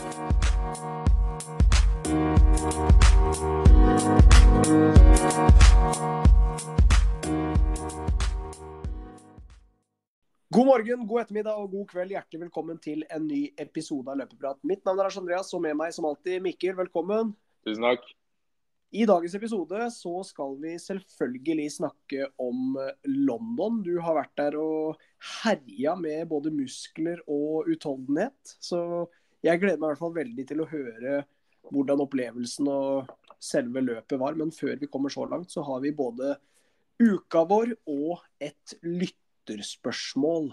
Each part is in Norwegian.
God morgen, god ettermiddag og god kveld. Hjertelig velkommen til en ny episode av Løpeprat. Mitt navn er Lars Andreas, og med meg som alltid Mikkel. Velkommen. Tusen takk. I dagens episode så skal vi selvfølgelig snakke om London. Du har vært der og herja med både muskler og utholdenhet. Så jeg gleder meg i hvert fall veldig til å høre hvordan opplevelsen og selve løpet var. Men før vi kommer så langt, så har vi både uka vår og et lytterspørsmål.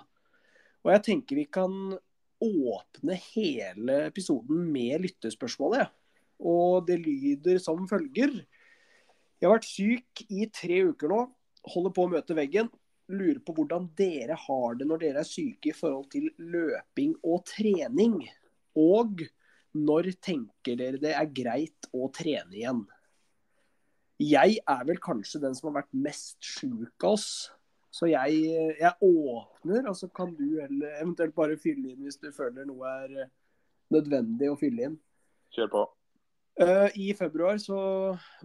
Og jeg tenker vi kan åpne hele episoden med lytterspørsmålet. Og det lyder som følger. Jeg har vært syk i tre uker nå. Holder på å møte veggen. Lurer på hvordan dere har det når dere er syke i forhold til løping og trening. Og når tenker dere det er greit å trene igjen? Jeg er vel kanskje den som har vært mest sjuk av oss. Så jeg, jeg åpner, og så kan du eventuelt bare fylle inn hvis du føler noe er nødvendig å fylle inn. Kjør på. Uh, I februar så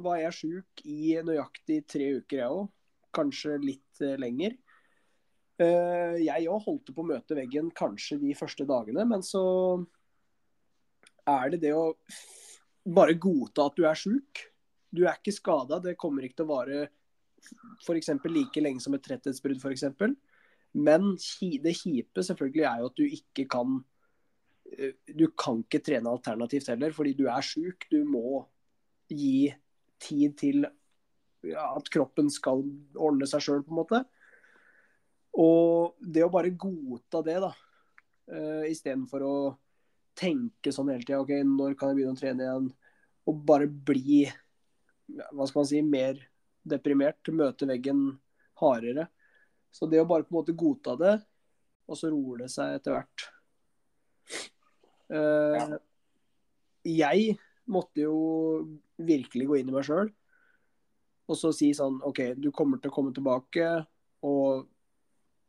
var jeg sjuk i nøyaktig tre uker, jeg òg. Kanskje litt uh, lenger. Uh, jeg òg holdt på å møte veggen kanskje de første dagene, men så er det det å bare godta at du er sjuk. Du er ikke skada. Det kommer ikke til å vare f.eks. like lenge som et tretthetsbrudd, f.eks. Men det kjipe selvfølgelig er jo at du ikke kan du kan ikke trene alternativt heller, fordi du er sjuk. Du må gi tid til at kroppen skal ordne seg sjøl, på en måte. Og det å bare godta det, da, istedenfor å tenke sånn hele tida OK, når kan jeg begynne å trene igjen? Og bare bli, hva skal man si, mer deprimert. Møte veggen hardere. Så det å bare på en måte godta det, og så roer det seg etter hvert. Uh, jeg måtte jo virkelig gå inn i meg sjøl og så si sånn OK, du kommer til å komme tilbake. Og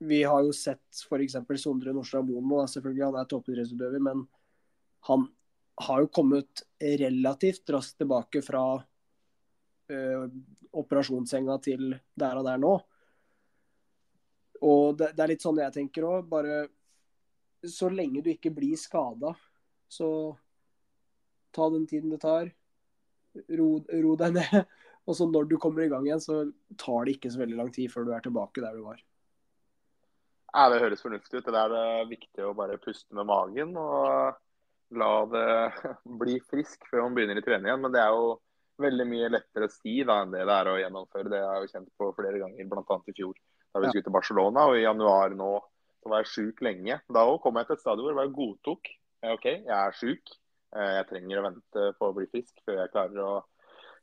vi har jo sett f.eks. Sondre Nordstad Moen nå, selvfølgelig, han er toppidrettsutøver, men han har jo kommet relativt raskt tilbake fra uh, operasjonssenga til der han er nå. Og det, det er litt sånn jeg tenker òg. Bare så lenge du ikke blir skada, så ta den tiden det tar. Ro, ro, deg ned. Og så når du kommer i gang igjen, så tar det ikke så veldig lang tid før du er tilbake der du var. Ja, Det høres fornuftig ut. Det er det viktig å bare puste med magen og la det bli frisk før man begynner i trening igjen. Men det er jo veldig mye lettere å si da, enn det det er å gjennomføre. Det har jeg jo kjent på flere ganger, bl.a. i fjor da vi skulle til Barcelona. Og i januar nå så var jeg sjuk lenge. Da òg kom jeg til et stadium hvor jeg bare godtok OK, jeg er sjuk. Eh, jeg trenger å vente på å bli frisk før jeg klarer å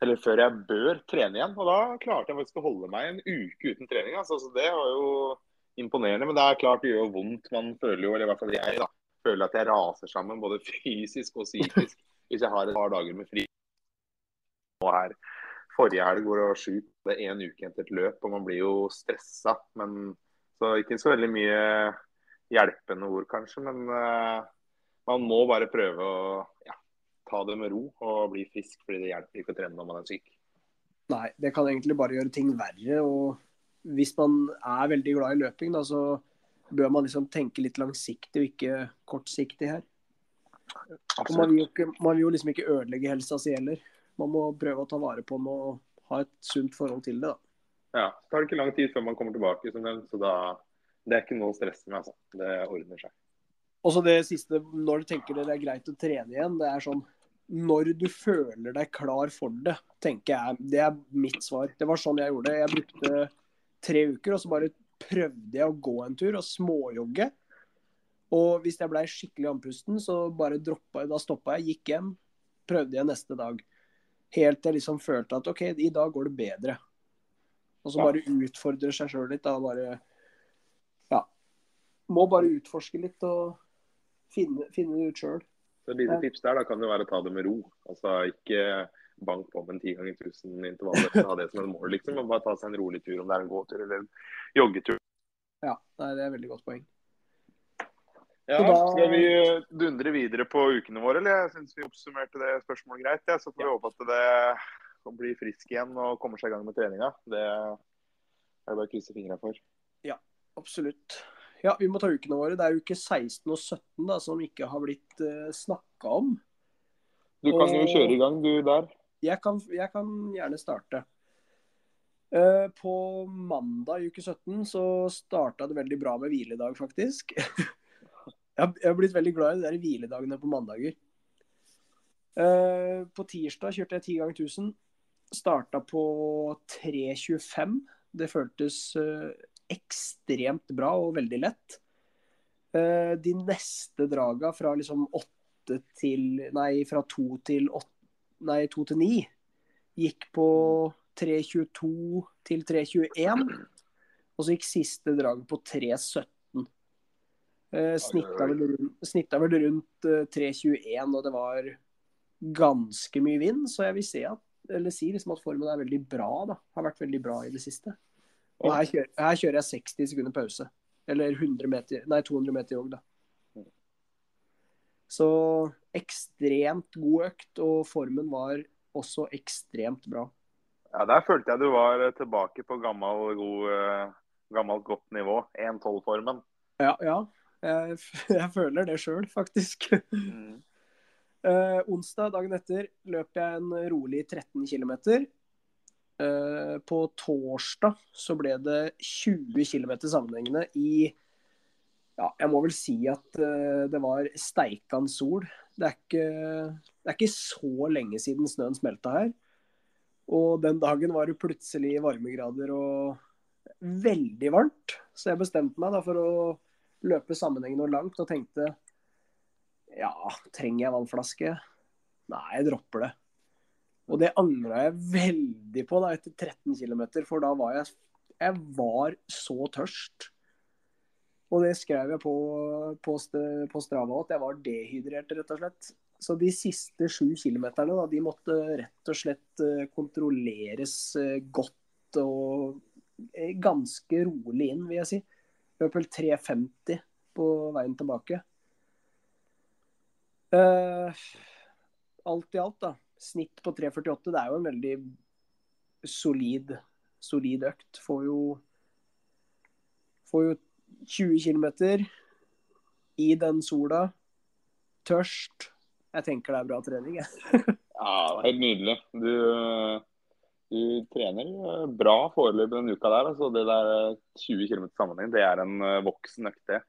eller før jeg bør trene igjen. Og da klarte jeg faktisk å holde meg en uke uten trening. Altså, så det var jo imponerende. Men det er klart det gjør vondt. Man føler jo, eller i hvert fall jeg, da, føler at jeg raser sammen både fysisk og psykisk hvis jeg har et par dager med fri. Og her Forrige helg hvor det var det er én uke etter et løp, og man blir jo stressa. Men så ikke så veldig mye hjelpende ord, kanskje. Men uh, man må bare prøve å ja, ta det med ro og bli frisk, fordi det hjelper ikke å trene når man er syk. Nei, det kan egentlig bare gjøre ting verre. og Hvis man er veldig glad i løping, da, så bør man liksom tenke litt langsiktig og ikke kortsiktig her. Og man vil, ikke, man vil, jo liksom ikke ødelegge helsa si heller. Man må prøve å ta vare på den og ha et sunt forhold til det. da. Ja, så tar det ikke lang tid før man kommer tilbake, som nevnt, så da, det er ikke noe å stresse med. altså. Det ordner seg. Og så det siste, når du tenker det er greit å trene igjen, det er sånn Når du føler deg klar for det, tenker jeg. Det er mitt svar. Det var sånn jeg gjorde det. Jeg brukte tre uker, og så bare prøvde jeg å gå en tur og småjogge. Og hvis jeg blei skikkelig andpusten, så bare droppa jeg. Da stoppa jeg, gikk hjem, prøvde jeg neste dag. Helt til jeg liksom følte at OK, i dag går det bedre. Og så bare utfordre seg sjøl litt. da, bare Ja. Må bare utforske litt og finne, finne det ut sjøl. Et lite tips der da kan det være å ta det med ro. Altså Ikke bank på med en ti ganger tusen intervaller. Ha det som et mål, liksom. Og bare ta seg en rolig tur, om det er en gåtur eller en joggetur. Ja, det er et veldig godt poeng. Ja, da- Skal vi dundre videre på ukene våre, eller? Jeg syns vi oppsummerte det spørsmålet greit. Ja. Så får vi Ja. håpe at det blir frisk igjen og kommer seg i gang med treninga. Det er det bare å krysse fingra for. Ja, Absolutt. Ja, vi må ta ukene våre. Det er uke 16 og 17 da, som ikke har blitt uh, snakka om. Du kan jo kjøre i gang, du der. Jeg kan, jeg kan gjerne starte. Eh, på mandag i uke 17 så starta det veldig bra med hviledag, faktisk. jeg, har, blitt veldig glad i de der hviledagene på mandager. Eh, på tirsdag kjørte jeg 10 ganger 1000. Starta på 3.25. Det føltes eh, ekstremt bra og veldig lett. De neste draga fra liksom åtte til Nei, fra 2 til 8 Nei, 2 til 9 gikk på 3.22 til 3.21. Og så gikk siste drag på 3.17. Eh, snitta, vel rundt, snitta vel rundt eh, 3.21, og det var ganske mye vind, så jeg vil si at, eller si liksom at formen er veldig bra. da, Har vært veldig bra i det siste. Og her kjører, her kjører jeg 60 sekunder pause. Eller 100 meter, nei, 200 meter jogg, da. Så ekstremt god økt, og formen var også ekstremt bra. Ja, Der følte jeg du var tilbake på gammel, god, eh, gammelt godt nivå. 1-12-formen. Ja, ja. Jeg, jeg føler det sjøl, faktisk. Mm. Eh, onsdag, dagen etter, løp jeg en rolig 13 km. Eh, på torsdag så ble det 20 km sammenhengende i Ja, jeg må vel si at eh, det var steikan sol. Det er, ikke, det er ikke så lenge siden snøen smelta her. Og den dagen var det plutselig varmegrader og veldig varmt. Så jeg bestemte meg for å løpe sammenhengende og langt og tenkte ja, trenger jeg vannflaske? Nei, jeg dropper det. Og det angra jeg veldig på da etter 13 km, for da var jeg, jeg var så tørst. Og det skrev jeg på, på, på Strava, at jeg var dehydrert, rett og slett. Så de siste sju kilometerne, da, de måtte rett og slett eh, kontrolleres eh, godt og eh, ganske rolig inn, vil jeg si. Løp vel 3,50 på veien tilbake. Uh, alt i alt, da. Snitt på 3,48. Det er jo en veldig solid, solid økt. Får jo, får jo 20 km i den sola. Tørst. Jeg tenker det er bra trening, jeg. Ja, det helt nydelig. Du, du trener eh, bra foreløpig denne uka der. Altså det der eh, 20 km sammenheng, det er en eh, voksen økt, det.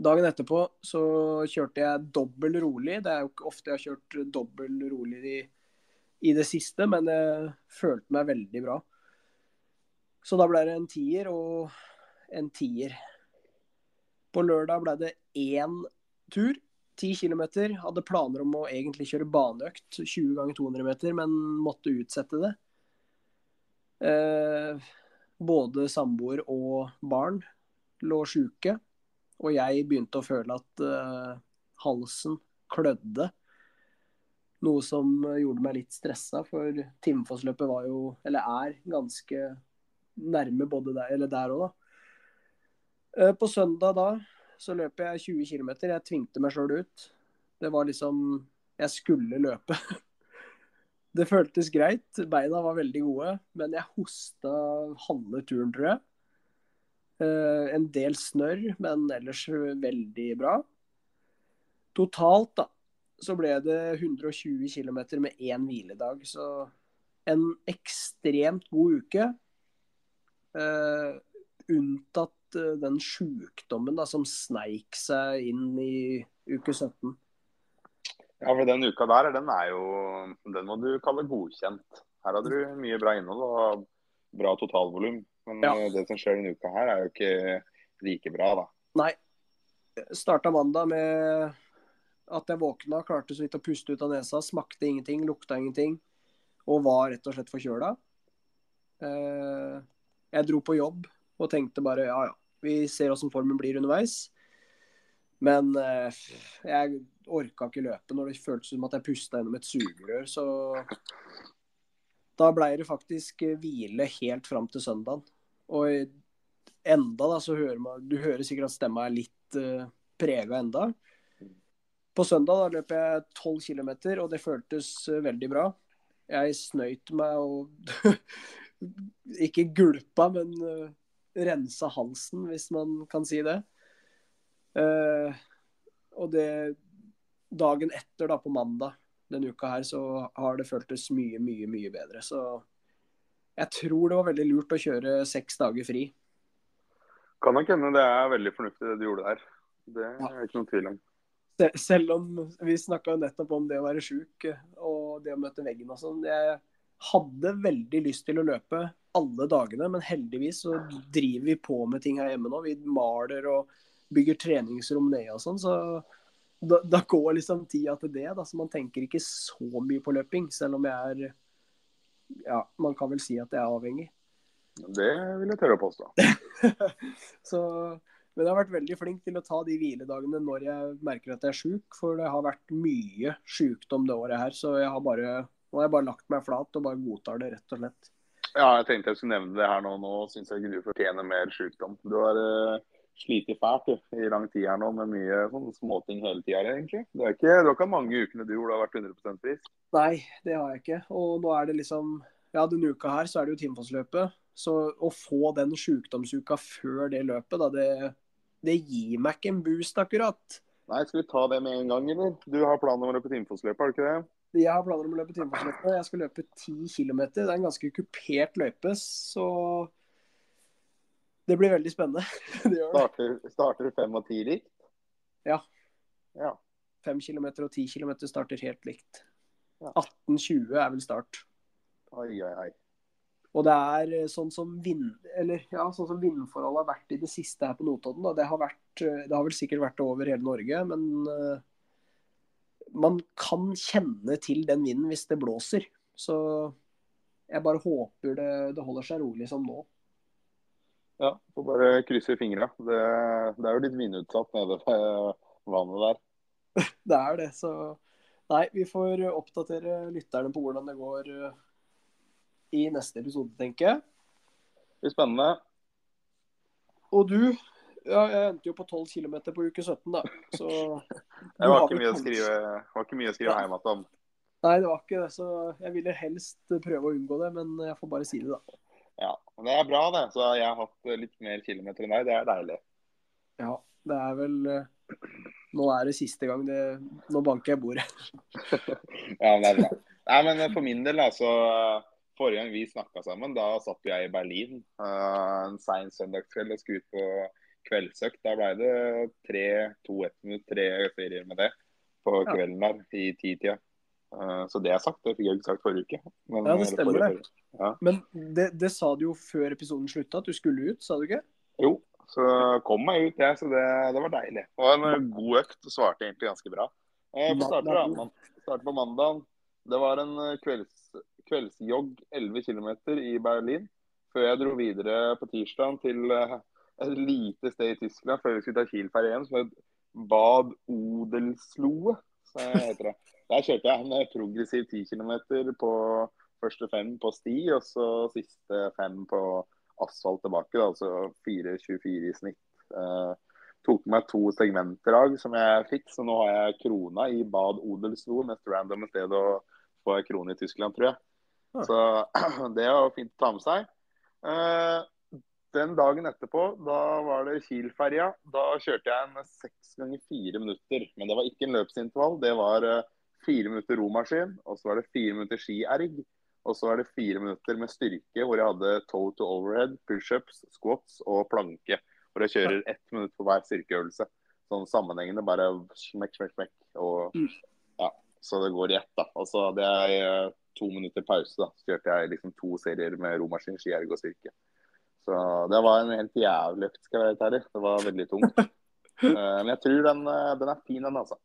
Dagen etterpå så kjørte jeg dobbel rolig. Det er jo ikke ofte jeg har kjørt dobbel rolig i, i det siste, men jeg følte meg veldig bra. Så da ble det en tier og en tier. På lørdag ble det én tur, 10 km. Hadde planer om å egentlig kjøre baneøkt, 20 ganger 200 meter, men måtte utsette det. Eh, både samboer og barn lå sjuke. Og jeg begynte å føle at eh, halsen klødde. Noe som gjorde meg litt stressa, for Timfoss-løpet var jo, eller er, ganske nærme både der, eller der òg, da. Eh, På søndag da så løp jeg 20 km. Jeg tvingte meg sjøl ut. Det var liksom Jeg skulle løpe. Det føltes greit. Beina var veldig gode, men jeg hosta halve turen, tror jeg. Eh, en del snørr, men ellers veldig bra. Totalt da, så ble det 120 km med én hviledag. Så en ekstremt god uke. Eh, unntatt eh, den sjukdommen da, som sneik seg inn i uke 17. Ja, for den uka der, den er jo Den må du kalle godkjent. Her hadde du mye bra innhold og bra totalvolum. Men Ja. eh, det som skjer denne uka her, er jo ikke like bra, da. Nei. Starta mandag med at jeg våkna, klarte så vidt å puste ut av nesa, smakte ingenting, lukta ingenting. Og var rett og slett forkjøla. Eh, jeg dro på jobb og tenkte bare ja ja, vi ser åssen formen blir underveis. Men eh, jeg orka ikke løpe når det føltes som at jeg pusta gjennom et sugerør. Så da blei det faktisk hvile helt fram til søndagen. Og enda da, så hører man Du hører sikkert at stemma er litt uh, prega enda. På søndag da løp jeg 12 km, og det føltes uh, veldig bra. Jeg snøyt meg og ikke gulpa, men uh, rensa halsen, hvis man kan si det. Uh, og det dagen etter, da, på mandag denne uka her, så har det føltes mye, mye, mye bedre. Så jeg tror det var veldig lurt å kjøre seks dager fri. Kan nok hende det er veldig fornuftig det du gjorde der. Det er ikke noen tvil om. Selv om vi snakka nettopp om det å være sjuk og det å møte veggen og sånn. Jeg hadde veldig lyst til å løpe alle dagene, men heldigvis så driver vi på med ting her hjemme nå. Vi maler og bygger treningsrom nede og sånn. Så da, da, går liksom tida til det. Da. Så man tenker ikke så mye på løping, selv om jeg er Ja, man kan vel si at jeg er avhengig. Det vil jeg tørre å påstå. så, men jeg har vært veldig flink til å ta de hviledagene når jeg merker at jeg er sjuk. For det har vært mye sjukdom det året her, så jeg har bare, nå har jeg bare lagt meg flat og bare godtar det, rett og slett. Ja, jeg tenkte jeg skulle nevne det her nå. Nå syns jeg ikke du fortjener mer sjukdom. Du har uh, slitt fælt du, i lang tid her nå med mye sånn småting hele tida, egentlig. Du har ikke, du har ikke mange ukene du hvor du har vært 100 frisk? Nei, det har jeg ikke. Og nå er det liksom Ja, denne uka her så er det jo Timfoss-løpet. Så å få den sjukdomsuka før det løpet, da, det, det, gir meg ikke en boost, akkurat. Nei, Skal vi ta det med en gang, eller? Du har planer om å løpe Timfossløpet, har du ikke det? Jeg har planer om å løpe Timfossløpet. Jeg skal løpe 10 km. Det er en ganske kupert løype, så det blir veldig spennende. det starter, starter du fem og ti likt? Ja. ja. 5 km og 10 km starter helt likt. 18-20 er vel start. Oi, oi, oi. Og det er eh, sånn som, vind, eller, ja, sånn som vindforholdet har vært i det siste her på Notodden. Det har, vært, eh, det har vel sikkert vært over hele Norge, men uh, man kan kjenne til den vinden hvis det blåser. Så jeg bare håper det, det holder seg rolig som nå. Ja, får bare krysse fingra. Det, det, er jo litt vindutsatt nede ved vannet der. det er det, så Nei, vi får oppdatere lytterne på hvordan det går i neste episode, tenker jeg. Det blir spennende. Og du ja, Jeg endte jo på 12 km på uke 17, da. Så Det var ikke, mye å skrive, var ikke mye å skrive hjem om. Nei, det var ikke det. Så jeg ville helst prøve å unngå det, men jeg får bare si det, da. Ja, det er bra, det. Så jeg har hatt litt mer kilometer enn deg. Det er deilig. Ja, det er vel Nå er det siste gang det Nå banker jeg bordet. ja, men det er bra. Nei, men for min del, altså Forrige gang vi snakka sammen, da satt jeg i Berlin uh, en sein søndagskveld og skulle ut på kveldsøkt. Da ble det tre, to, ett minutt, tre serier med det på kvelden der i titida. Uh, så det er sagt. Det fikk jeg ikke sagt forrige uke. Men, ja, det stemmer det. Ja. Men det, det, sa du jo før episoden slutta, at du skulle ut, sa du ikke? Jo, så kom meg ut, jeg. Så det, det var deilig. Det var en god økt og svarte egentlig ganske bra. Vi får starte, på mandag. Det var en kvelds kveldsjogg 11 km i Berlin. Før jeg dro videre på tirsdag til eh, et lite sted i Tyskland før vi skulle ta Kiel-ferje som het Bad Odelsloe. heter det. Der kjørte jeg en progressiv 10 km på første fem på sti, og så siste fem på asfalt tilbake. Da, altså 4,24 i snitt. Uh, tok med to segmentdrag som jeg fikk, så nå har jeg krona i Bad Odelsloe. Mest random sted å få krone i Tyskland, tror jeg. Så det var fint å ta med seg. Eh, den dagen etterpå, da var det Kiel-ferja. Da kjørte jeg en seks ganger fire minutter. Men det var ikke en løpsintervall. Det var eh, fire minutter romaskin, og så var det fire minutter skierg. Og så var det fire minutter med styrke hvor jeg hadde toe to overhead, pushups, squats og planke. Hvor jeg kjører ett minutt på hver styrkeøvelse. Sånn sammenhengende bare smekk, smekk, smekk. Og, ja, så det går i ett, da. Og så hadde jeg eh, to minutter pause. da, Så kjørte jeg liksom to serier med romaskin, skierg og styrke. Så det var en helt jævlig økt, skal jeg være ærlig. Det var veldig tungt. uh, men jeg tror den, eh, den er fin, den, altså.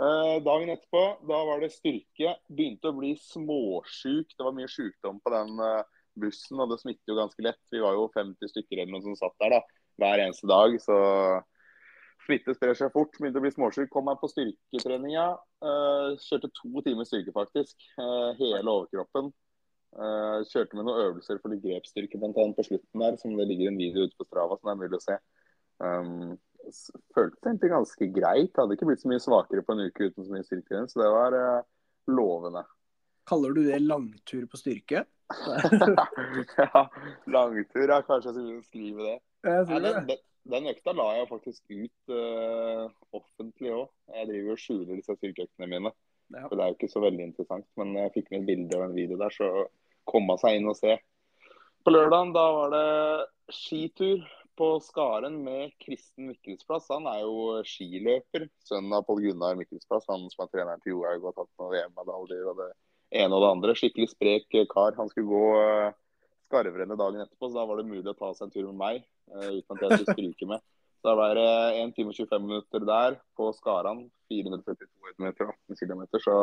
Uh, dagen etterpå, da var det styrke. Begynte å bli småsjuk. Det var mye sykdom på den bussen, og det smitter jo ganske lett. Vi var jo 50 stykker eller noe som satt der da, hver eneste dag. Så Smitte sprer seg fort. Begynte å bli småsjuk. Kom meg på styrketreninga. Kjørte to timer styrke, faktisk. Hele overkroppen. Uh, kjørte med noen øvelser for litt grepsstyrke annet på slutten der, som det ligger en video ute på Strava som det er mulig å se. Um, føltes egentlig ganske greit. Hadde ikke blitt så mye svakere på en uke uten så mye styrke. Så det var uh, lovende. Kaller du det langtur på styrke? ja, langtur er kanskje jeg skulle skrive det. Nei, den, den økta la jeg faktisk ut uh, offentlig òg. Jeg driver og skjuler disse styrkeøktene mine. Ja. For det er jo ikke så veldig interessant. Men jeg fikk med et bilde og en video der, så kom man seg inn og se. På lørdagen da var det skitur på Skaren med Kristen Mikkelsplass. Han er jo skiløper. Sønnen av Pål Gunnar Mikkelsplass, han som er treneren til Johaug og har tatt noen VM-medaljer og det ene og det andre. Skikkelig sprek kar. Han skulle gå uh, skarvrennet dagen etterpå, så da var det mulig å ta seg en tur med meg eh, uten at jeg skulle stryke med. Så da var det 1 time og 25 minutter der på Skaran. 442 meter, 18 km. Så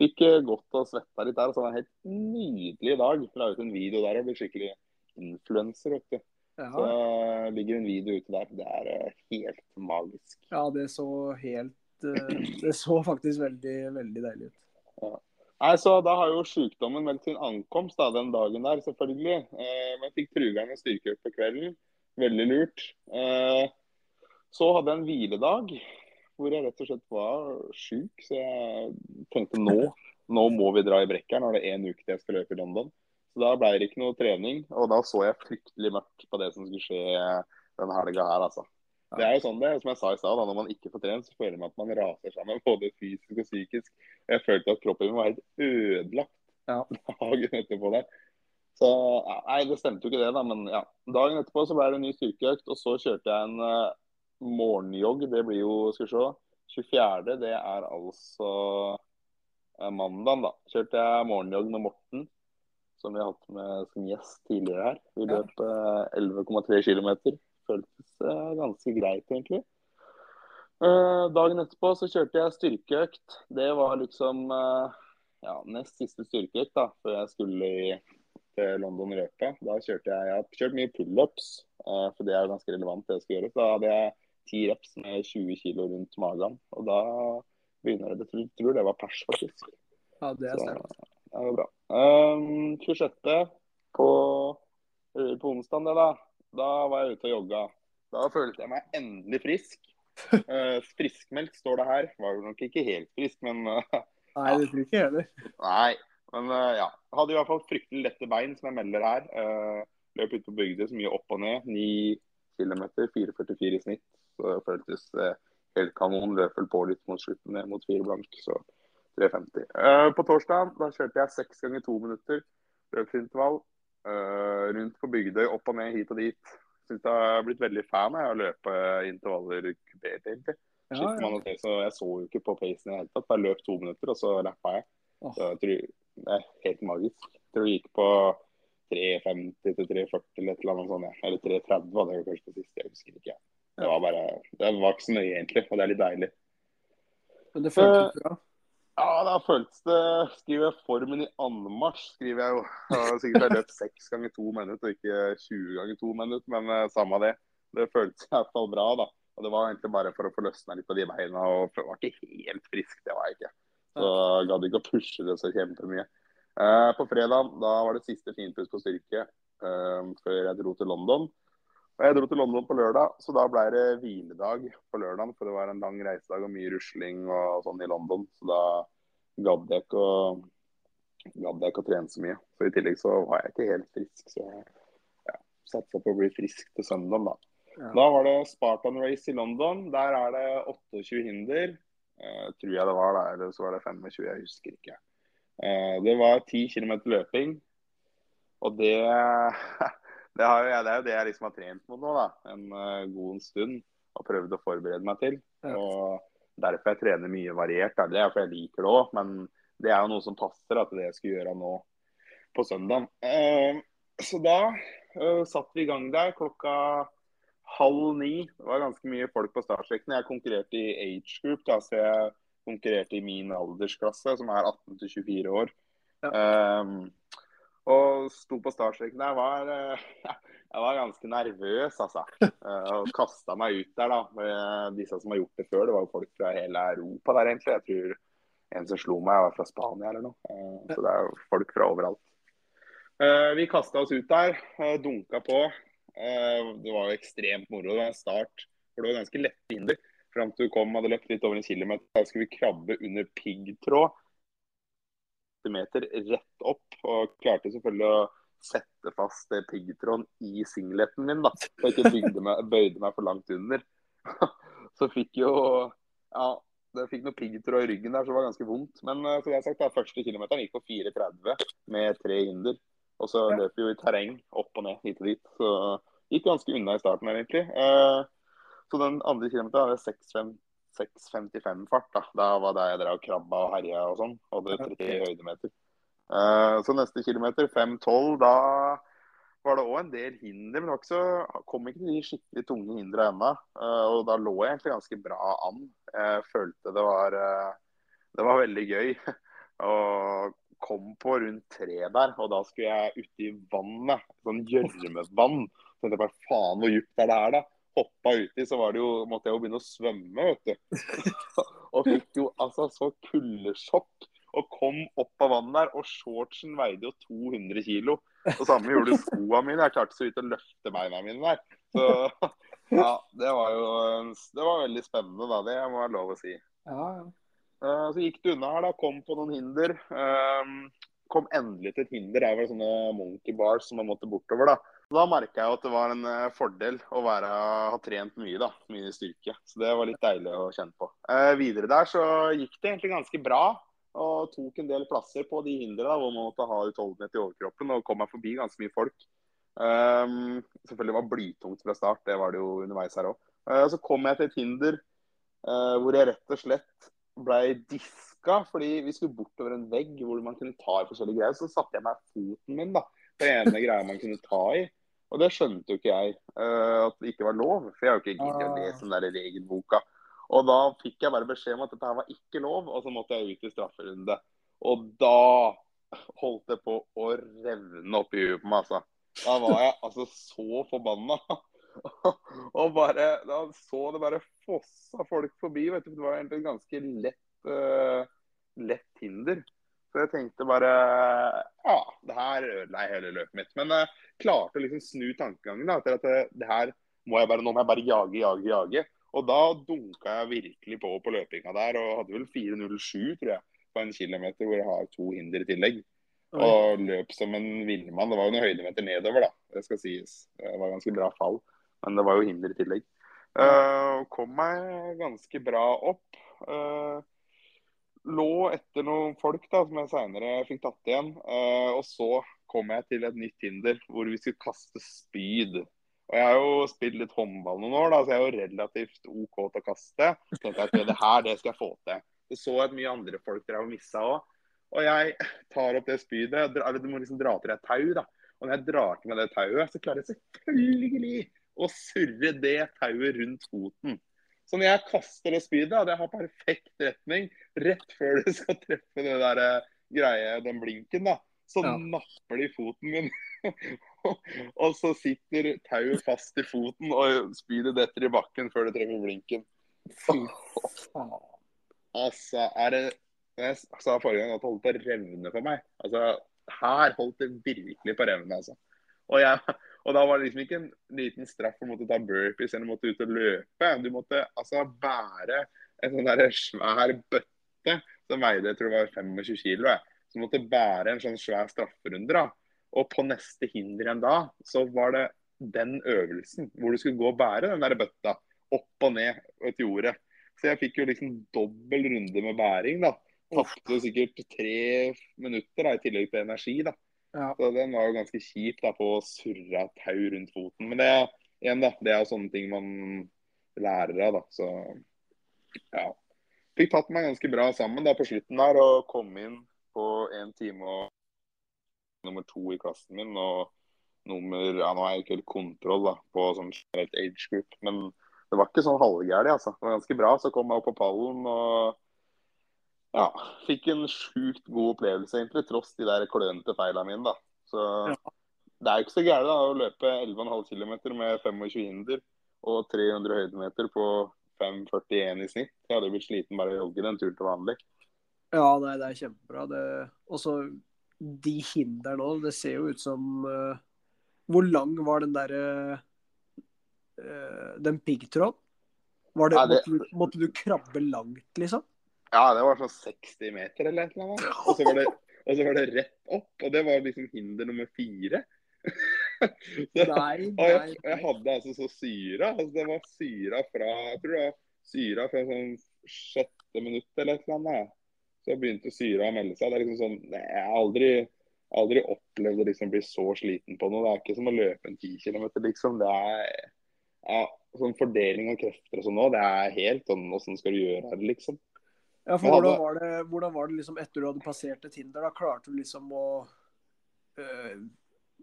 fikk godt gått og svetta litt der. Så det var en helt nydelig dag. La ut en video der og ble skikkelig influenser, vet du. Så Ja, eh, ligger en video ute der. Det er eh, helt magisk. ja, det så helt eh, Det så faktisk veldig, veldig deilig ut. Nei, så Da har jo sykdommen meldt sin ankomst da, den dagen der, selvfølgelig. Eh, men fikk trugeren en styrkeøkt på kvelden. Veldig lurt. Eh, så hadde jeg en hviledag hvor jeg rett og slett var sjuk. Så jeg tenkte nå, nå må vi dra i brekkeren. Nå er det én uke til jeg skal løpe i London. Så da ble det ikke noe trening. Og da så jeg fryktelig mørkt på det som skulle skje denne helga her, altså. Det er jo sånn det, som jeg sa i stad, når man ikke får trent, så føler man at man raser sammen både fysisk og psykisk. Jeg følte at kroppen min var helt ødelagt Ja. dagen etterpå der. Så Nei, det stemte jo ikke det, da. Men ja. Dagen etterpå så ble det en ny styrkeøkt, og så kjørte jeg en uh, morgenjogg. Det blir jo, skal vi se 24. Det er altså uh, mandag, da. Kjørte jeg morgenjogg med Morten, som vi har hatt med som gjest tidligere her. Vi Ja. løp uh, 11,3 km. Føltes uh, ganske greit, egentlig. Uh, dagen etterpå så kjørte jeg styrkeøkt. Det var liksom ja, nest siste styrkeøkt da, før jeg skulle i, London Røpe. Da kjørte jeg, jeg har kjørt mye pullups, for det er ganske relevant det jeg skal gjøre. Da hadde jeg ti reps med 20 kg rundt magen, og da begynner det. Jeg tror det var pers, faktisk. Ja, det er Så sterkt. det var bra. Um, 26. på, på onsdag, da. Da var jeg ute og jogga. Da følte jeg meg endelig frisk. Uh, friskmelk står det her. Var jo nok ikke helt frisk, men uh, Nei, det tror ikke jeg heller. Nei. Men uh, ja. Hadde i hvert fall fryktelig lette bein, som jeg melder her. Uh, løp ut på bygda så mye opp og ned. 9 km, 4,44 i snitt. Så det føltes uh, helt kanon. Løp vel på litt mot slutten, ned mot 4 blank. Så 3,50. Uh, på torsdag da kjørte jeg seks ganger to minutter løpsintervall. Uh, rundt på Bygdøy, opp og ned, hit og dit. Syns jeg har blitt veldig fan av å løpe intervaller kupert, egentlig. Ja, ja. så jeg så jo ikke på pacen i det hele tatt. Jeg løp to minutter, og så rappa jeg. Så jeg tror, det er helt magisk. Jeg tror det gikk på 3.50 til 3.40 eller et eller annet sånt. Eller 3.30 var det kanskje på siste, jeg husker ikke. Det var bare, det var ikke så nøye egentlig, og det er litt deilig. Men det føltes bra. Ja, da føltes det Skriver jeg formen i anmarsj, skriver jeg jo. Jeg sikkert jeg løpt seks ganger to minutter, og ikke 20 ganger to minutter, men eh, samme det. Det føltes i hvert fall bra, da. Og det var egentlig bare for å få løsna litt på de beina, og jeg var ikke helt frisk, det var jeg ikke. Så jeg gadd ikke å pushe det så kjempemye. Eh, på fredag da var det siste finpuss på styrke eh, før jeg dro til London. Og Jeg dro til London på lørdag, så da ble det hviledag på lørdag. For det var en lang reisedag og mye rusling og sånn i London. Så da gadd jeg ikke å gadd jeg ikke å trene så mye. Så I tillegg så var jeg ikke helt frisk, så jeg ja, satsa på å bli frisk til søndag, da. Ja. Da var det Spartan Race i London. Der er det 28 hinder. Eh, tror jeg det var da, eller så var det 25, jeg husker ikke. Eh, det var 10 km løping. Og det, det, har jeg, det er jo det jeg liksom har trent mot nå, da. En uh, god stund. Og prøvd å forberede meg til. Ja. Og derfor jeg trener mye variert. Da. Det er fordi jeg liker det òg, men det er jo noe som passer at det jeg skulle gjøre nå på søndag. Uh, så da uh, satt vi i gang der klokka halv ni. Det var ganske mye folk på startstreken. Jeg konkurrerte i age group, da, så jeg konkurrerte i min aldersklasse, som er 18 24 år. Ja. Ehm, sto på startstreken der. Var, eh, jeg var ganske nervøs, altså. Eh, og kasta meg ut der, da. Disse som har gjort det før. Det var jo folk fra hele Europa der, egentlig. Jeg tror en som slo meg, var fra Spania eller noe. Eh, så det er jo folk fra overalt. Vi kasta oss ut der, dunka på. Det var jo ekstremt moro. Det var en start. For det var ganske lette hinder. Fram til du kom, hadde løpt litt over en kilometer. Da skulle vi krabbe under piggtråd. Meter rett opp. Og klarte selvfølgelig å sette fast piggtråden i singleten min, da. Så jeg ikke meg, bøyde meg for langt under. Så fikk jo Ja, det fikk noe piggtråd i ryggen der, så det var ganske vondt. Men som jeg har sagt, da, første kilometeren gikk på 4,30 med tre hinder. Og så ja. løp vi jo i terreng opp og ned hit og dit. Så gikk ganske unna i starten egentlig. Uh, så den andre kilometeren hadde 6,55 fart. Da Da var det jeg drev krabba og herja og sånn. Hadde 30 høydemeter. Uh, så neste kilometer, 5,12, da var det òg en del hinder. Men også, kom ikke til de skikkelig tunge hindra ennå. Uh, og da lå jeg egentlig ganske bra an. Jeg følte det var, det var veldig gøy. og kom på rundt tre der, og da skulle jeg uti vannet. Sånn gjørmevann. Så tenkte jeg bare faen, hvor dypt er det her, da? Hoppa uti, så var det jo, måtte jeg jo begynne å svømme, vet du. og fikk jo altså så kuldesjokk. Og kom opp av vannet der, og shortsen veide jo 200 kg. Og samme gjorde skoa mine. Jeg klarte så vidt å løfte beina mine der. Så ja, det var jo det var veldig spennende, da. Det må være lov å si. Ja, ja. Eh, så gikk du unna her, da. Kom på noen hinder. Eh, kom endelig til et hinder. Det var sånne monkey bars som man måtte bortover. Da Da merka jeg at det var en eh, fordel å være, ha trent mye. da, Mye styrke. Så det var litt deilig å kjenne på. videre der så gikk det egentlig ganske bra. Og tok en del plasser på de hindrene hvor man måtte ha utholdenhet i overkroppen. Og kom meg forbi ganske mye folk. Um, selvfølgelig var det blytungt fra start, det var det jo underveis her òg. Uh, så kom jeg til et hinder uh, hvor jeg rett og slett ble diska fordi vi skulle bortover en vegg hvor man kunne ta i forskjellige greier. Så satte jeg meg foten min da, på ene greia man kunne ta i. Og det skjønte jo ikke jeg uh, at det ikke var lov. For jeg har jo ikke giddet å lese den der regelboka. Og da fikk jeg bare beskjed om at dette her var ikke lov, og så måtte jeg ut i strafferunde. Og da holdt det på å revne opp i huet på meg, altså. Da var jeg altså så forbanna. og bare, da så det bare fossa folk forbi. vet du, Det var egentlig en ganske lett, uh, lett hinder. Så jeg tenkte bare Ja, det her ødela hele løpet mitt. Men jeg uh, klarte å liksom snu tankegangen da, til at det, det, her må jeg bare, nå må jeg bare jage, jage, jage. Og da dunka jeg virkelig på på løpinga der og hadde vel 4.07 tror jeg, på en kilometer hvor jeg har to hinder i tillegg. Og løp som en villmann. Det var jo noen høydemeter nedover, da. Det skal sies. Det var ganske bra fall. Men det var jo hinder i tillegg. Uh, kom meg ganske bra opp. Uh, lå etter noen folk da, som jeg seinere fikk tatt igjen. Uh, og så kom jeg til et nytt hinder hvor vi skulle kaste spyd. Og Jeg har jo spilt litt håndball noen år, da, så jeg er jo relativt OK til å kaste. Så tenkte jeg at det her det skal jeg få til. Så så jeg at mye andre folk drev og missa òg. Og jeg tar opp det spydet. Du må liksom dra til deg tau. da. Og når jeg drar til meg det tauet, så klarer jeg selvfølgelig å surre det tauet rundt foten. Så når jeg kaster det spydet, og det har perfekt retning rett før det skal treffe det der eh, greie, den blinken, da, så ja. napper de foten min. og så sitter tauet fast i foten, og spydet detter i bakken før det treffer blinken. altså, er det Jeg sa forrige gang at det holdt på å revne for meg. Altså, her holdt det virkelig på å revne, altså. Og jeg og da var det liksom ikke en liten straff å måtte ta burpees eller måtte ut og løpe. Du måtte altså bære en sånn der svær bøtte som veide jeg tror det var 25 kilo. Så måtte bære en sånn svær strafferunde. da. Og på neste hinder igjen da, så var det den øvelsen hvor du skulle gå og bære den der bøtta opp og ned et jordet. Så jeg fikk jo liksom dobbel runde med bæring. da. Tapte sikkert tre minutter da, i tillegg til energi. da. Ja. Så den var jo ganske kjip da, på å surre tau rundt foten. Men det, igjen da, det er jo sånne ting man lærer av. da, så ja. Fikk tatt meg ganske bra sammen da på slutten der og kom inn på én time og nummer to i klassen min. og nummer, ja Nå er jeg ikke helt kontroll da, på sånn generelt age group, men det var ikke sånn halvgærlig. altså. Det var ganske bra. Så kom jeg opp på pallen og ja, fikk en sjukt god opplevelse, egentlig, tross de der klønete feilene mine. da. Så ja. Det er jo ikke så gærent å løpe 11,5 km med 25 hinder og 300 høydemeter på 5,41 i snitt. Jeg hadde blitt sliten bare av å jogge den turen til vanlig. Ja, nei, det er kjempebra. Det... Og så de hindrene òg. Det ser jo ut som uh, Hvor lang var den derre uh, Den piggtråden? Måtte, måtte du krabbe langt, liksom? Ja, det var sånn 60 meter eller et eller annet. Og så var det, og så var det rett opp, og det var liksom hinder nummer fire. Så- Nei, Og nei, jeg, jeg hadde altså så syra. Altså det var syra fra jeg tror det var syra fra sånn sjette minutt eller et eller annet. Så begynte syra å melde seg. Det er liksom sånn, nei, Jeg har aldri, aldri opplevd å liksom bli så sliten på noe. Det er ikke som å løpe en 10 km, liksom. Det er ja, sånn fordeling av krefter og sånn nå, det er helt sånn Åssen skal du gjøre det, liksom? Ja, for hvordan var, det, hvordan var det liksom etter du hadde passert et hinder? Da klarte du liksom å øh,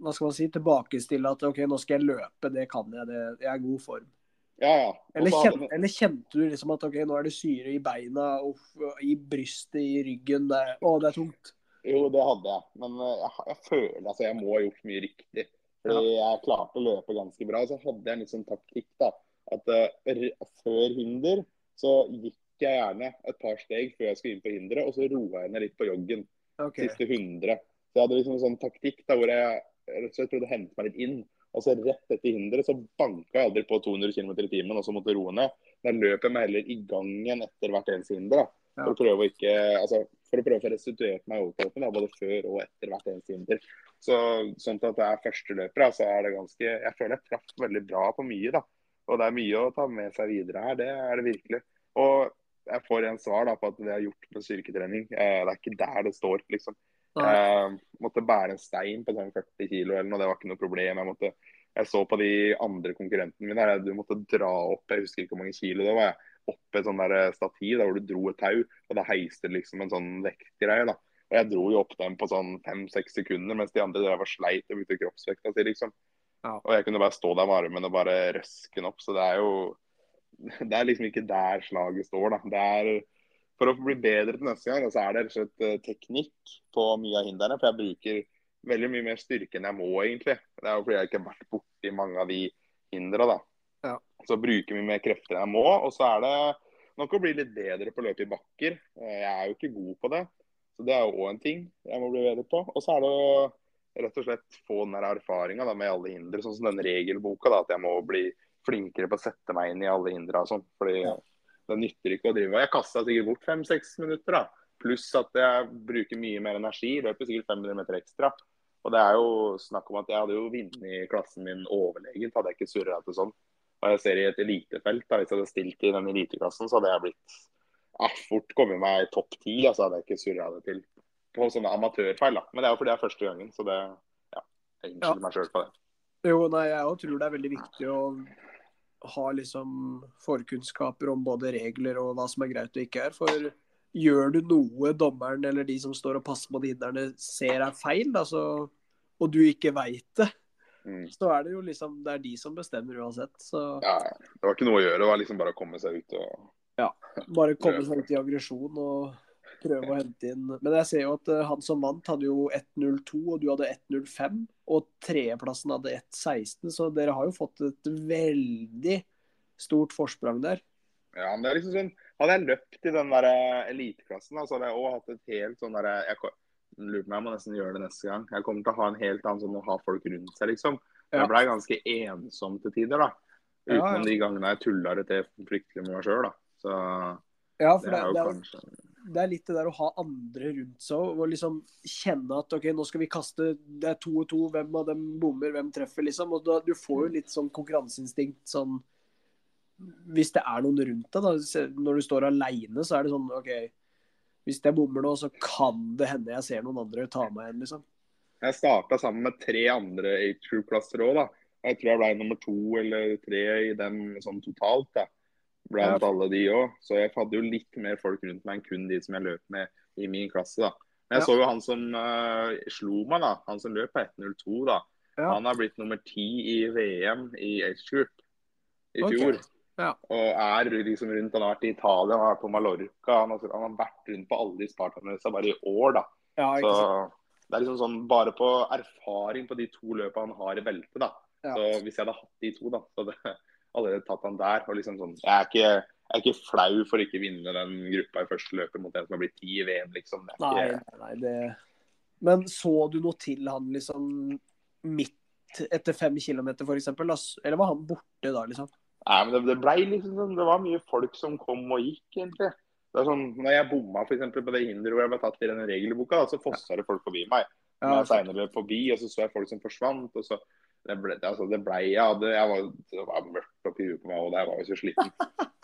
Hva skal man si? Tilbakestille at OK, nå skal jeg løpe, det kan jeg, det, jeg er i god form. Ja, ja. Eller, så kjen, eller kjente du liksom at OK, nå er det syre i beina, og, i brystet, i ryggen det, Å, det er tungt. Jo, det hadde jeg. Men eh, jeg, jeg føler altså jeg må ha gjort mye riktig. Fordi jeg klarte å løpe ganske bra. Så hadde jeg en litt sånn taktikk, da. At r- før hinder så gikk jeg gjerne et par steg før jeg skulle inn på hinderet, og så roa jeg ned litt på joggen. Okay. Siste 100. Så jeg hadde liksom en sånn taktikk da hvor jeg rett og slett prøvde å hente meg litt inn. Og så rett etter hinderet så banka jeg aldri på 200 km i timen og så måtte roe ned. Da løp jeg meg heller i gangen etter hvert eneste hinder. da. For å prøve å ikke, altså, for å prøve å få restituert meg overkroppen da, både før og etter hvert eneste hinder. Så sånn at jeg er førsteløper, løper, så er det ganske Jeg føler jeg traff veldig bra på mye, da. Og det er mye å ta med seg videre her, det er det virkelig. Og jeg får en svar da på at det har gjort med styrketrening, eh, det er ikke der det står, liksom. Eh, måtte bære en stein på sånn 40 kilo eller noe, det var ikke noe problem. Jeg, måtte, jeg så på de andre konkurrentene mine, der, du måtte dra opp, jeg husker ikke hvor mange kilo det var. jeg opp et sånn der stativ der hvor du dro et tau, og da heiste liksom en sånn vektgreie. da. Og Jeg dro jo opp dem på sånn fem-seks sekunder, mens de andre der var sleit og brukte kroppsvekta si, liksom. Ja. Og jeg kunne bare stå der med armen og bare røske den opp. Så det er jo Det er liksom ikke der slaget står, da. Det er For å bli bedre til neste gang, så er det rett og slett eh, teknikk på mye av hindrene. For jeg bruker veldig mye mer styrke enn jeg må, egentlig. Det er jo fordi jeg ikke har vært borti mange av de hindra, da. Ja. Så bruker vi mer krefter enn jeg må. Og så er det nok å bli litt bedre på å løpe i bakker. Eh, Jeg er jo ikke god på det. Så det er jo òg en ting jeg må bli bedre på. Og så er det å rett og slett få den erfaringa med alle hindre, sånn som den regelboka. da, At jeg må bli flinkere på å sette meg inn i alle hindre og sånn. Fordi Ja. det nytter ikke å drive Jeg kasta sikkert bort fem-seks minutter, da. Pluss at jeg bruker mye mer energi. Løper sikkert 500 meter ekstra. Og det er jo snakk om at jeg hadde jo vunnet klassen min overlegent, hadde jeg ikke surra til sånn. Og jeg ser i et elitefelt, da, hvis jeg hadde stilt i den eliteklassen, så hadde jeg blitt ja, fort kommet meg i topp ti. Altså hadde jeg ikke surra det til på sånne amatørfeil. da. Men det er jo fordi det er første gangen, så det ja, jeg unnskylder meg sjøl på det. Jo, nei, jeg tror det er veldig viktig å ha liksom forkunnskaper om både regler og hva som er greit og ikke er. For gjør du noe dommeren eller de som står og passer på de hindrene ser er feil, da, så, og du ikke veit det, Mm. så er det jo liksom Det er de som bestemmer uansett. Så Ja, ja. det var ikke noe å gjøre. Det var liksom bare å komme seg ut og bare komme seg ut i aggresjon og prøve å hente inn Men jeg ser jo at eh, han som vant, hadde jo 1.02, og du hadde 1.05. Og tredjeplassen hadde 1.16, så dere har jo fått et veldig stort forsprang der. Ja, men det er liksom sånn Hadde jeg løpt i den der eh, eliteklassen, så hadde jeg òg hatt et helt sånn derre Jeg lurer på om jeg må nesten gjøre det neste gang. Jeg kommer til å ha en helt annen sånn å ha folk rundt seg, liksom. Jeg blei ganske ensom til tider, da. Ja, Utenom ja. de gangene jeg tulla det til fryktelig med meg sjøl, da. Så Ja, for det det, er jo det, kanskje det er litt det der å ha andre rundt seg og liksom kjenne at OK, nå skal vi kaste Det er to og to, hvem av dem bommer, hvem treffer, liksom. Og da, du får jo litt sånn konkurranseinstinkt sånn Hvis det er noen rundt deg, da. Når du står aleine, så er det sånn OK, hvis jeg bommer nå, så kan det hende jeg ser noen andre ta meg igjen, liksom. Jeg starta sammen med tre andre A2-klasser òg, da. Jeg tror jeg ble nummer to eller tre i den sånn totalt. da. Blant Ja. alle de òg. Så jeg hadde jo litt mer folk rundt meg enn kun de som jeg løp med i min klasse. da. Men jeg Ja. så jo han som uh, slo meg, da. Han som løp på 1.02, da. Ja. Han har blitt nummer ti i VM i age group i fjor. fjor. Ja. Og er liksom rundt. Han har vært i Italia, han har vært på Mallorca. Han har, han har vært rundt på alle de Spartanløsa bare i år, da. Ja, Så ikke sant? det er liksom sånn bare på erfaring på de to løpene han har i beltet, da. Ja. Så hvis jeg hadde hatt de to, da, så jeg allerede tatt han der. Og liksom sånn, jeg er ikke, jeg er ikke flau for ikke vinne den gruppa i første løpet mot en som har blitt ti i VM, liksom. Det er Nei, ikke, nei, nei, det Men så du noe til han liksom midt etter fem kilometer, f.eks.? Eller var han borte da, liksom? Nei, men det, det ble liksom sånn, det var mye folk som kom og gikk, egentlig. Det er sånn, når jeg bomma for eksempel, på det hinderet hvor jeg ble tatt i denne regelboka, da, så fossa det folk forbi meg. Ja, Men jeg senere forbi, og så så jeg folk som forsvant. og så Det ble, altså, det ble jeg, hadde, jeg var, Det var mørkt oppi huet på meg, og jeg var jo så sliten.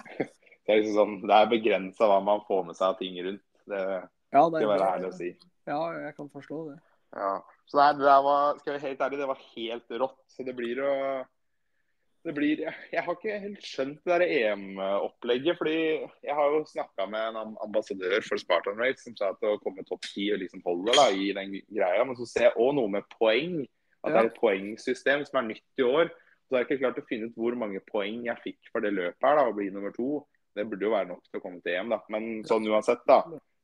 det er liksom sånn, det er begrensa hva man får med seg av ting rundt. Det ja, skal jeg være ærlig å si. Ja, jeg kan forstå det. Ja. Så nei, det der var, skal jeg være helt ærlig, det var helt rått. Så det blir å det blir, Jeg har ikke helt skjønt det EM-opplegget. fordi Jeg har jo snakka med en ambassadør for Spartan Race som sa at å komme topp ti liksom holder da, i den greia. Men så ser jeg òg noe med poeng. At det er et poengsystem som er nytt i år. Så har jeg ikke klart å finne ut hvor mange poeng jeg fikk for det løpet her da, å bli nummer to. Det burde jo være nok til å komme til EM, da. Men sånn uansett, da,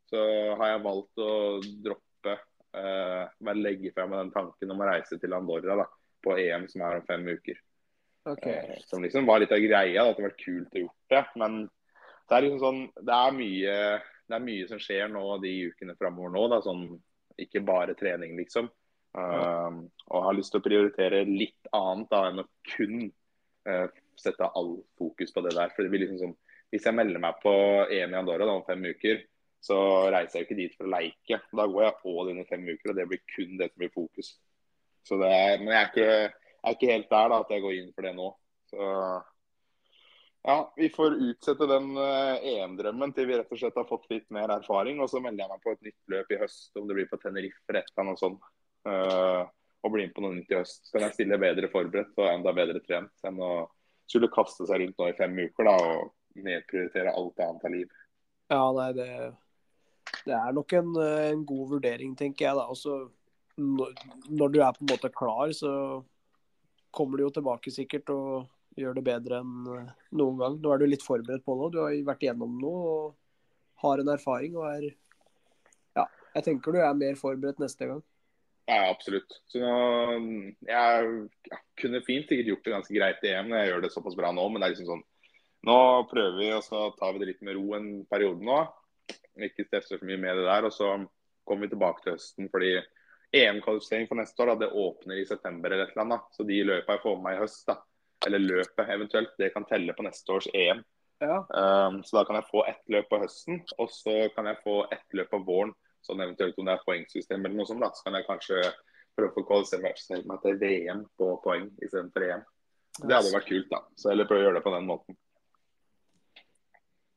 så har jeg valgt å droppe uh, Bare legge frem den tanken om å reise til Andorra da, på EM som er om fem uker. Okay. Uh, Som liksom var litt av greia. da, At det vært kult å gjort det. Men det er liksom sånn Det er mye, det er mye som skjer nå de ukene framover nå. da, sånn Ikke bare trening, liksom. Um, og har lyst til å prioritere litt annet da enn å kun uh, sette all fokus på det der. For det blir liksom sånn Hvis jeg melder meg på EM i Andorra da, om fem uker, så reiser jeg jo ikke dit for å leike. Da går jeg all inn i fem uker, og det blir kun det som blir fokus. Så det er, men jeg er ikke jeg er ikke helt der da, at jeg går inn for det nå. Så ja, vi får utsette den eh, EM-drømmen til vi rett og slett har fått litt mer erfaring. Og så melder jeg meg på et nytt løp i høst, om det blir på Tenerife eller et eller annet sånt. Eh, og bli med på noe nytt i høst. Så kan jeg stille bedre forberedt og enda bedre trent enn å skulle kaste seg rundt nå i fem uker da, og nedprioritere alt annet av liv. Ja, nei, det, det er nok en, en god vurdering, tenker jeg. da. Også, når, når du er på en måte klar, så kommer du jo tilbake sikkert og gjør det bedre enn eh, noen gang. Nå er du litt forberedt på noe. Du har vært igjennom noe og har en erfaring og er jeg tenker du er mer forberedt neste gang. Ja, absolutt. Så nå, jeg ja, kunne fint sikkert gjort det ganske greit i EM når jeg gjør det såpass bra nå, men det er liksom sånn Nå prøver vi, og så tar vi det litt med ro en periode nå. Ikke stresse for mye med det der. Og så kommer vi tilbake til høsten fordi EM-kvalifisering for neste år da, det åpner i september eller et eller annet. Så de løpene jeg får med meg i høst, da, eller løpet eventuelt, det kan telle på neste års EM. Ja, Um, så da kan jeg få ett løp på høsten, og så kan jeg få ett løp på våren. Sånn eventuelt om det er poengsystem eller noe sånt, da, så kan jeg kanskje prøve å kvalifisere meg til VM på poeng istedenfor EM. Det hadde vært kult, da. Så heller prøve å gjøre det på den måten.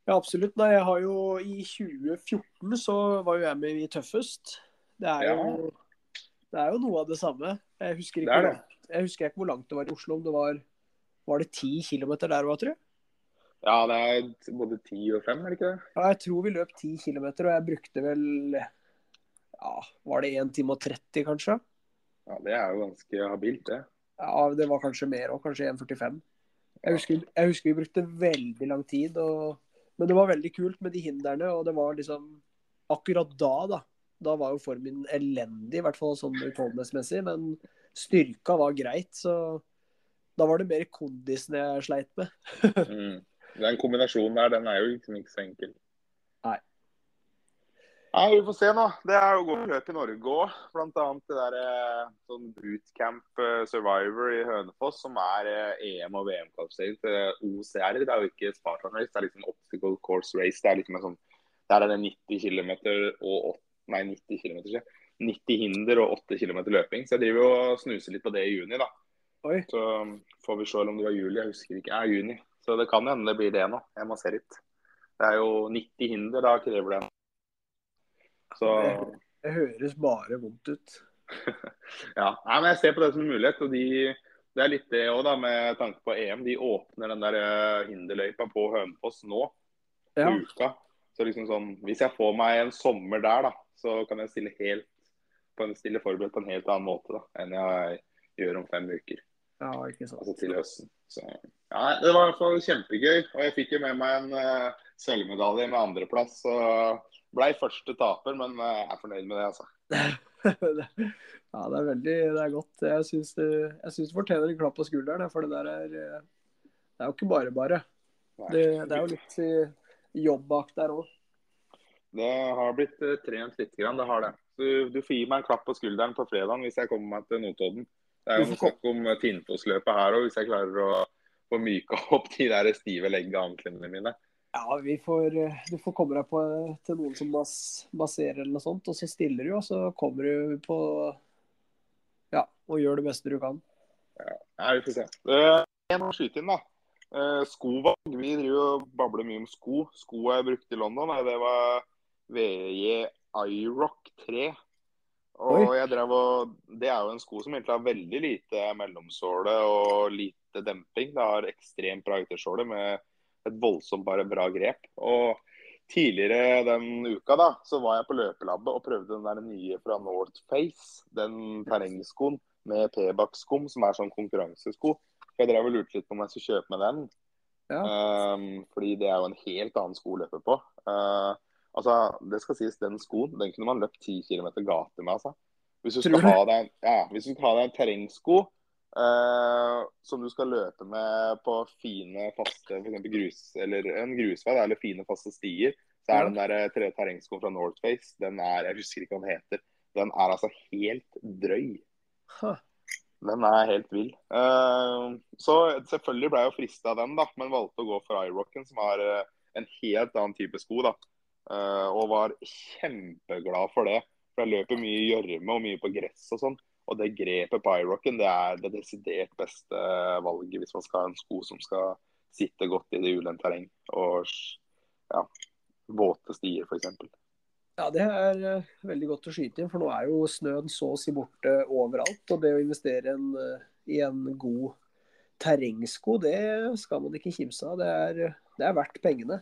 ja absolutt. Nei, jeg har jo I 2014 så var jo jeg med i Tøffest. Det er jo, det er jo noe av det samme. Jeg husker ikke, Det det. Jeg husker ikke hvor langt det var i Oslo. Om det var Var det ti kilometer der òg, tror jeg? Ja, det er både ti og fem, er det ikke det? Ja, jeg tror vi løp 10 km, og jeg brukte vel ja, Var det 1 time og 30, kanskje? Ja, Det er jo ganske habilt, det. Ja, det var kanskje mer òg, kanskje 1,45. Jeg husker, jeg husker vi brukte veldig lang tid, og, men det var veldig kult med de hindrene. Og det var liksom Akkurat da, da, da var jo formen elendig, i hvert fall sånn utholdenhetsmessig, men styrka var greit, så da var det mer kondisen jeg sleit med. Den kombinasjonen der, den er jo liksom ikke så enkel. Nei. Nei, Vi får se nå. Det er jo godt løp i Norge òg. Bl.a. det der eh, sånn bootcamp eh, survivor i Hønefoss, som er eh, EM- og VM-kvalifisering til OCR. Det er jo ikke Spartan Race, det er liksom Obstacle Course Race. Det er liksom en sånn, Der er det 90 km og 8, nei, 90 km, 90 hinder og 8 km løping. Så jeg driver jo og snuser litt på det i juni, da. Oi. Så får vi se om det var juli, jeg husker ikke. Ja, juni. Så det kan hende det blir det nå. Jeg må se litt. Det er jo 90 hinder, da krever det. Så Det høres bare vondt ut. ja. Nei, men jeg ser på det som en mulighet. og de, Det er litt det òg, med tanke på EM. De åpner den der eh, hinderløypa på Hønefoss nå, Ja. uka. Så liksom sånn, Hvis jeg får meg en sommer der, da, så kan jeg stille helt på en stille forberedt på en helt annen måte da, enn jeg gjør om fem uker. Ja, ikke sant. altså til høsten. Så, ja, det var i hvert fall kjempegøy. Og jeg fikk jo med meg en uh, sølvmedalje med andreplass. Så blei første taper, men uh, jeg er fornøyd med det, altså. ja, det er veldig det er godt. Jeg syns du, fortjener en klapp på skulderen, for det der er eh, Det er jo ikke bare bare. Det, det er jo litt jobb bak der òg. Det har blitt trent litt, grann, det har det. Du, du får gi meg en klapp på skulderen på fredag hvis jeg kommer meg til Notodden. Det er jo snakk om Tinnfoss-løpet her òg, hvis jeg klarer å få myka opp de der stive leggeanklene mine. Ja, får, du får komme deg på, til noen som bas, baserer eller noe sånt, og så stiller du, og så kommer du på Ja, og gjør det beste du kan. Ja, vi får se. Jeg må skyte inn, da. Skovalg. Vi driver og babler mye om sko. Sko jeg brukte i London, det var VJ iRock 3. Og jeg drev og, Det er jo en sko som egentlig har veldig lite mellomsåle og lite demping. Det har ekstremt bra yttersåle med et voldsomt bare bra grep. Og Tidligere den uka da, så var jeg på løpelabbet og prøvde den der nye fra North Face. Den terrengskoen med P-back-skum, som er sånn konkurransesko. Jeg drev og lurte litt på om jeg skulle kjøpe med den. Ja. Um, fordi det er jo en helt annen sko å løpe på. Uh, altså, det skal sies, den skoen den kunne man løpt 10 km gate med. altså. Hvis du, skal ha deg, ja, hvis du skal ha deg en terrengsko uh, som du skal løpe med på fine, faste for grus, eller en grusvei eller fine, faste stier, så er den der tre terrengskoen fra North Face, den er Jeg husker ikke hva den heter. Den er altså helt drøy. Huh. Den er helt vill. Uh, så selvfølgelig ble jeg jo frista av den, da, men valgte å gå for iRocken, som har uh, en helt annen type sko. da. Uh, og var kjempeglad for det. For jeg løper mye i gjørme og mye på gress og sånn. Og det grepet på iRocken det er det desidert beste valget hvis man skal ha en sko som skal sitte godt i det ulendt terreng og ja, våte stier f.eks. Ja, det er uh, veldig godt å skyte inn, for nå er jo snøen så å si borte overalt. Og det å investere en, uh, i en god terrengsko, det skal man ikke kimse av. Det er, det er verdt pengene.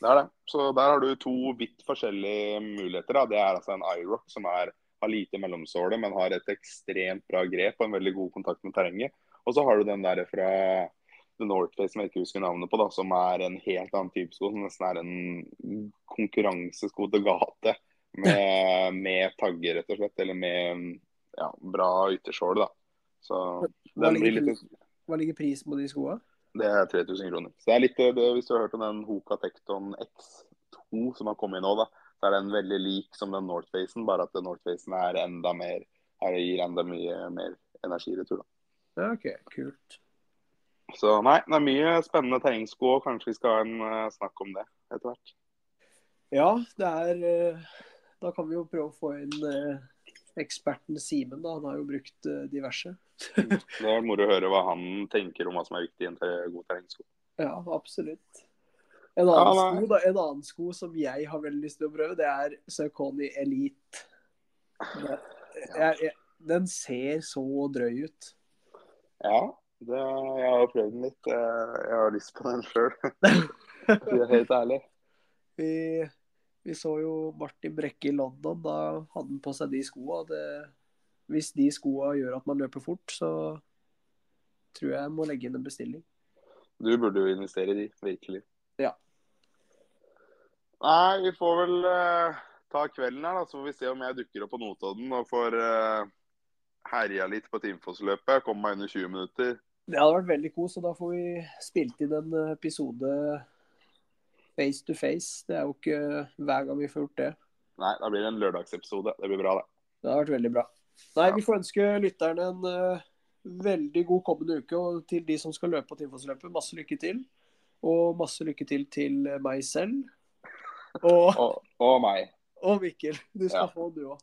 Det er det. Så der har du to vidt forskjellige muligheter. Da. Det er altså en iRock som er, har lite mellomsåle, men har et ekstremt bra grep og en veldig god kontakt med terrenget. Og så har du den der fra The North Face, som jeg ikke husker navnet på, da, som er en helt annen type sko. Som nesten er en konkurransesko til gate med, med, tagger, rett og slett. Eller med ja, bra yttersåle, da. Så hva ligger, litt... hva ligger prisen på de skoa? Det er 3000 kroner. Så det er litt, det, Hvis du har hørt om den Hoka Tekton X2 som har kommet nå, da, så er den veldig lik som den North Facen, bare at den North Facen er enda mer, her gir enda mye mer energiretur. da. Ja, OK. Kult. Så nei, det er mye spennende terrengsko, og kanskje vi skal ha en uh, snakk om det etter hvert. Ja, det er uh, Da kan vi jo prøve å få inn uh, eksperten Simen, da. Han har jo brukt diverse. det er moro å høre hva han tenker om hva som er viktig i en god terrengsko. Ja, absolutt. En annen, ja, sko, da, en annen sko som jeg har veldig lyst til å prøve, det er Saucony Elite. Det, jeg, jeg, den ser så drøy ut. Ja, det, jeg har prøvd den litt. Jeg har lyst på den sjøl. For å helt ærlig. Vi, vi, så jo Martin Brekke i London. Da hadde han på seg de skoa. Det, hvis de skoa gjør at man løper fort, så tror jeg jeg må legge inn en bestilling. Du burde jo investere i de, virkelig. Ja. Nei, vi får vel uh, ta kvelden her, da, så får vi se om jeg dukker opp på Notodden og får uh, herja litt på Timfoss-løpet. Kommer meg under 20 minutter. Det hadde vært veldig kos, og da får vi spilt inn en episode face to face. Det er jo ikke hver gang vi får gjort det. Nei, da blir det en lørdagsepisode. Det blir bra, det. Det har vært veldig bra. Nei, ja. vi får ønske lytterne en uh, veldig god kommende uke. Og til de som skal løpe på Timfoss-løpet, masse lykke til. Og masse lykke til til meg selv. Og, og, og meg. Og Mikkel. Du skal ja. få, du òg.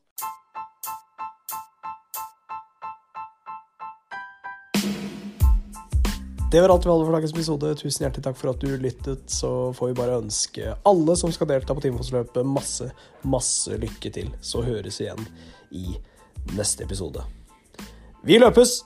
Det var alt vi hadde for dagens episode. Tusen hjertelig takk for at du lyttet. Så får vi bare ønske alle som skal delta på Timefoss-løpet, masse, masse lykke til. Så høres igjen i neste episode. Vi løpes!